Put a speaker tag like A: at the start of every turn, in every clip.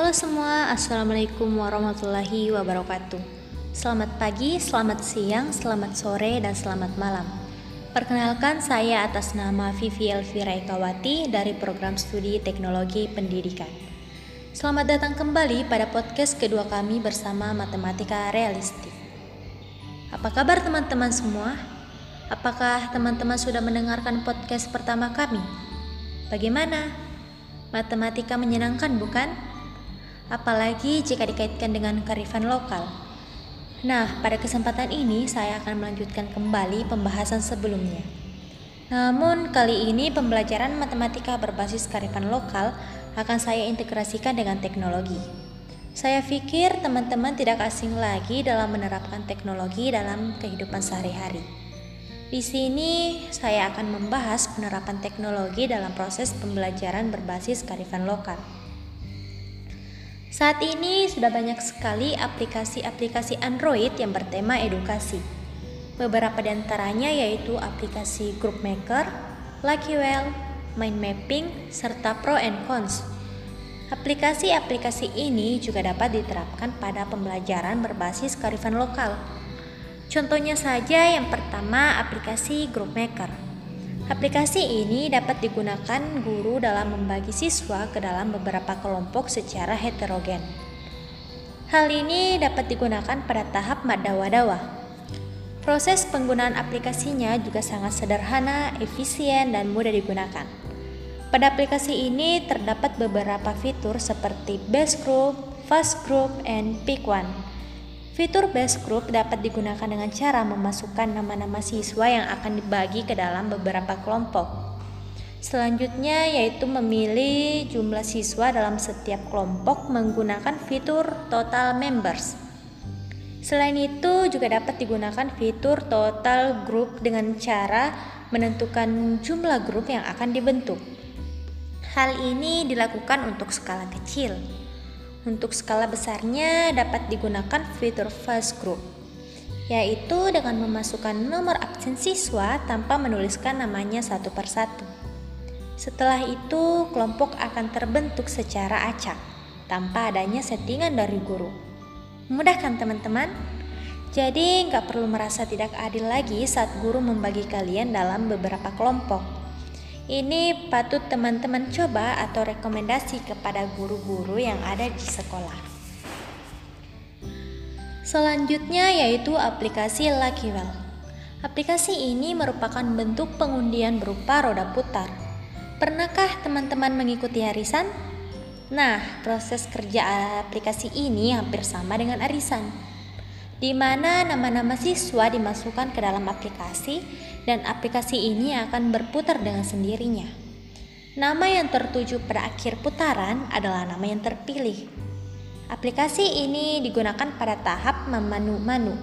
A: Halo semua, Assalamualaikum warahmatullahi wabarakatuh Selamat pagi, selamat siang, selamat sore, dan selamat malam Perkenalkan saya atas nama Vivi Elvira Ekawati dari program studi teknologi pendidikan Selamat datang kembali pada podcast kedua kami bersama Matematika Realistik Apa kabar teman-teman semua? Apakah teman-teman sudah mendengarkan podcast pertama kami? Bagaimana? Matematika menyenangkan bukan? Apalagi jika dikaitkan dengan kearifan lokal. Nah, pada kesempatan ini saya akan melanjutkan kembali pembahasan sebelumnya. Namun, kali ini pembelajaran matematika berbasis kearifan lokal akan saya integrasikan dengan teknologi. Saya pikir teman-teman tidak asing lagi dalam menerapkan teknologi dalam kehidupan sehari-hari. Di sini saya akan membahas penerapan teknologi dalam proses pembelajaran berbasis kearifan lokal. Saat ini sudah banyak sekali aplikasi-aplikasi Android yang bertema edukasi. Beberapa di antaranya yaitu aplikasi Group Maker, Luckyville, Mind Mapping, serta Pro and Cons. Aplikasi-aplikasi ini juga dapat diterapkan pada pembelajaran berbasis kearifan lokal. Contohnya saja yang pertama aplikasi Group Maker. Aplikasi ini dapat digunakan guru dalam membagi siswa ke dalam beberapa kelompok secara heterogen. Hal ini dapat digunakan pada tahap madawa-dawa. Proses penggunaan aplikasinya juga sangat sederhana, efisien, dan mudah digunakan. Pada aplikasi ini terdapat beberapa fitur seperti Base Group, Fast Group, and Pick One Fitur base group dapat digunakan dengan cara memasukkan nama-nama siswa yang akan dibagi ke dalam beberapa kelompok. Selanjutnya yaitu memilih jumlah siswa dalam setiap kelompok menggunakan fitur total members. Selain itu juga dapat digunakan fitur total group dengan cara menentukan jumlah grup yang akan dibentuk. Hal ini dilakukan untuk skala kecil. Untuk skala besarnya dapat digunakan fitur fast group, yaitu dengan memasukkan nomor absen siswa tanpa menuliskan namanya satu persatu. Setelah itu, kelompok akan terbentuk secara acak tanpa adanya settingan dari guru. Mudah kan teman-teman? Jadi nggak perlu merasa tidak adil lagi saat guru membagi kalian dalam beberapa kelompok. Ini patut teman-teman coba atau rekomendasi kepada guru-guru yang ada di sekolah. Selanjutnya yaitu aplikasi Luckyville. Aplikasi ini merupakan bentuk pengundian berupa roda putar. Pernahkah teman-teman mengikuti arisan? Nah, proses kerja aplikasi ini hampir sama dengan arisan, di mana nama-nama siswa dimasukkan ke dalam aplikasi dan aplikasi ini akan berputar dengan sendirinya. Nama yang tertuju pada akhir putaran adalah nama yang terpilih. Aplikasi ini digunakan pada tahap memanu-manu.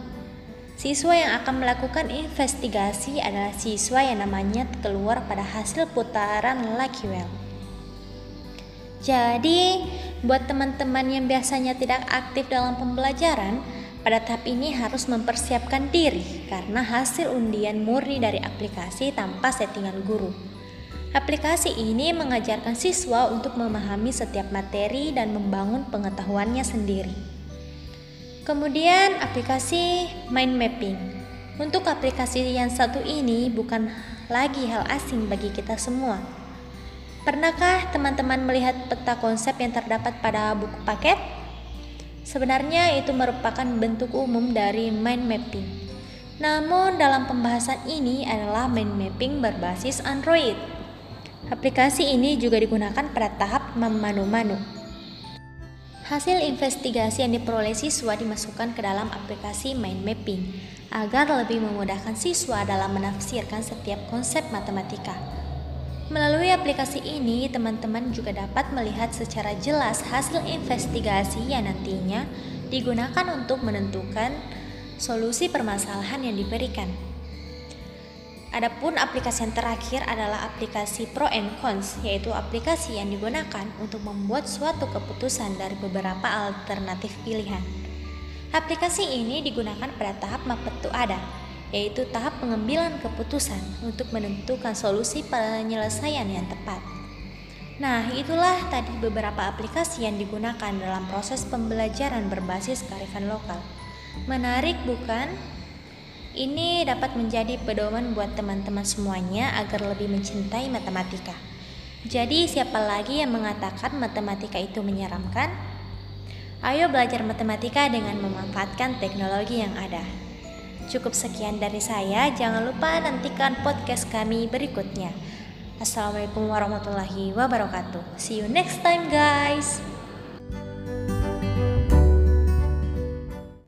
A: Siswa yang akan melakukan investigasi adalah siswa yang namanya keluar pada hasil putaran Lucky Well. Jadi, buat teman-teman yang biasanya tidak aktif dalam pembelajaran, pada tahap ini harus mempersiapkan diri karena hasil undian murni dari aplikasi tanpa settingan guru. Aplikasi ini mengajarkan siswa untuk memahami setiap materi dan membangun pengetahuannya sendiri. Kemudian aplikasi mind mapping. Untuk aplikasi yang satu ini bukan lagi hal asing bagi kita semua. Pernahkah teman-teman melihat peta konsep yang terdapat pada buku paket? Sebenarnya itu merupakan bentuk umum dari mind mapping. Namun dalam pembahasan ini adalah mind mapping berbasis Android. Aplikasi ini juga digunakan pada tahap memanu-manu. Hasil investigasi yang diperoleh siswa dimasukkan ke dalam aplikasi mind mapping agar lebih memudahkan siswa dalam menafsirkan setiap konsep matematika. Melalui aplikasi ini, teman-teman juga dapat melihat secara jelas hasil investigasi yang nantinya digunakan untuk menentukan solusi permasalahan yang diberikan. Adapun aplikasi yang terakhir adalah aplikasi Pro and Cons, yaitu aplikasi yang digunakan untuk membuat suatu keputusan dari beberapa alternatif pilihan. Aplikasi ini digunakan pada tahap Mapetu ada, yaitu tahap pengambilan keputusan untuk menentukan solusi penyelesaian yang tepat. Nah, itulah tadi beberapa aplikasi yang digunakan dalam proses pembelajaran berbasis kearifan lokal. Menarik bukan? Ini dapat menjadi pedoman buat teman-teman semuanya agar lebih mencintai matematika. Jadi, siapa lagi yang mengatakan matematika itu menyeramkan? Ayo belajar matematika dengan memanfaatkan teknologi yang ada. Cukup sekian dari saya, jangan lupa nantikan podcast kami berikutnya. Assalamualaikum warahmatullahi wabarakatuh. See you next time, guys.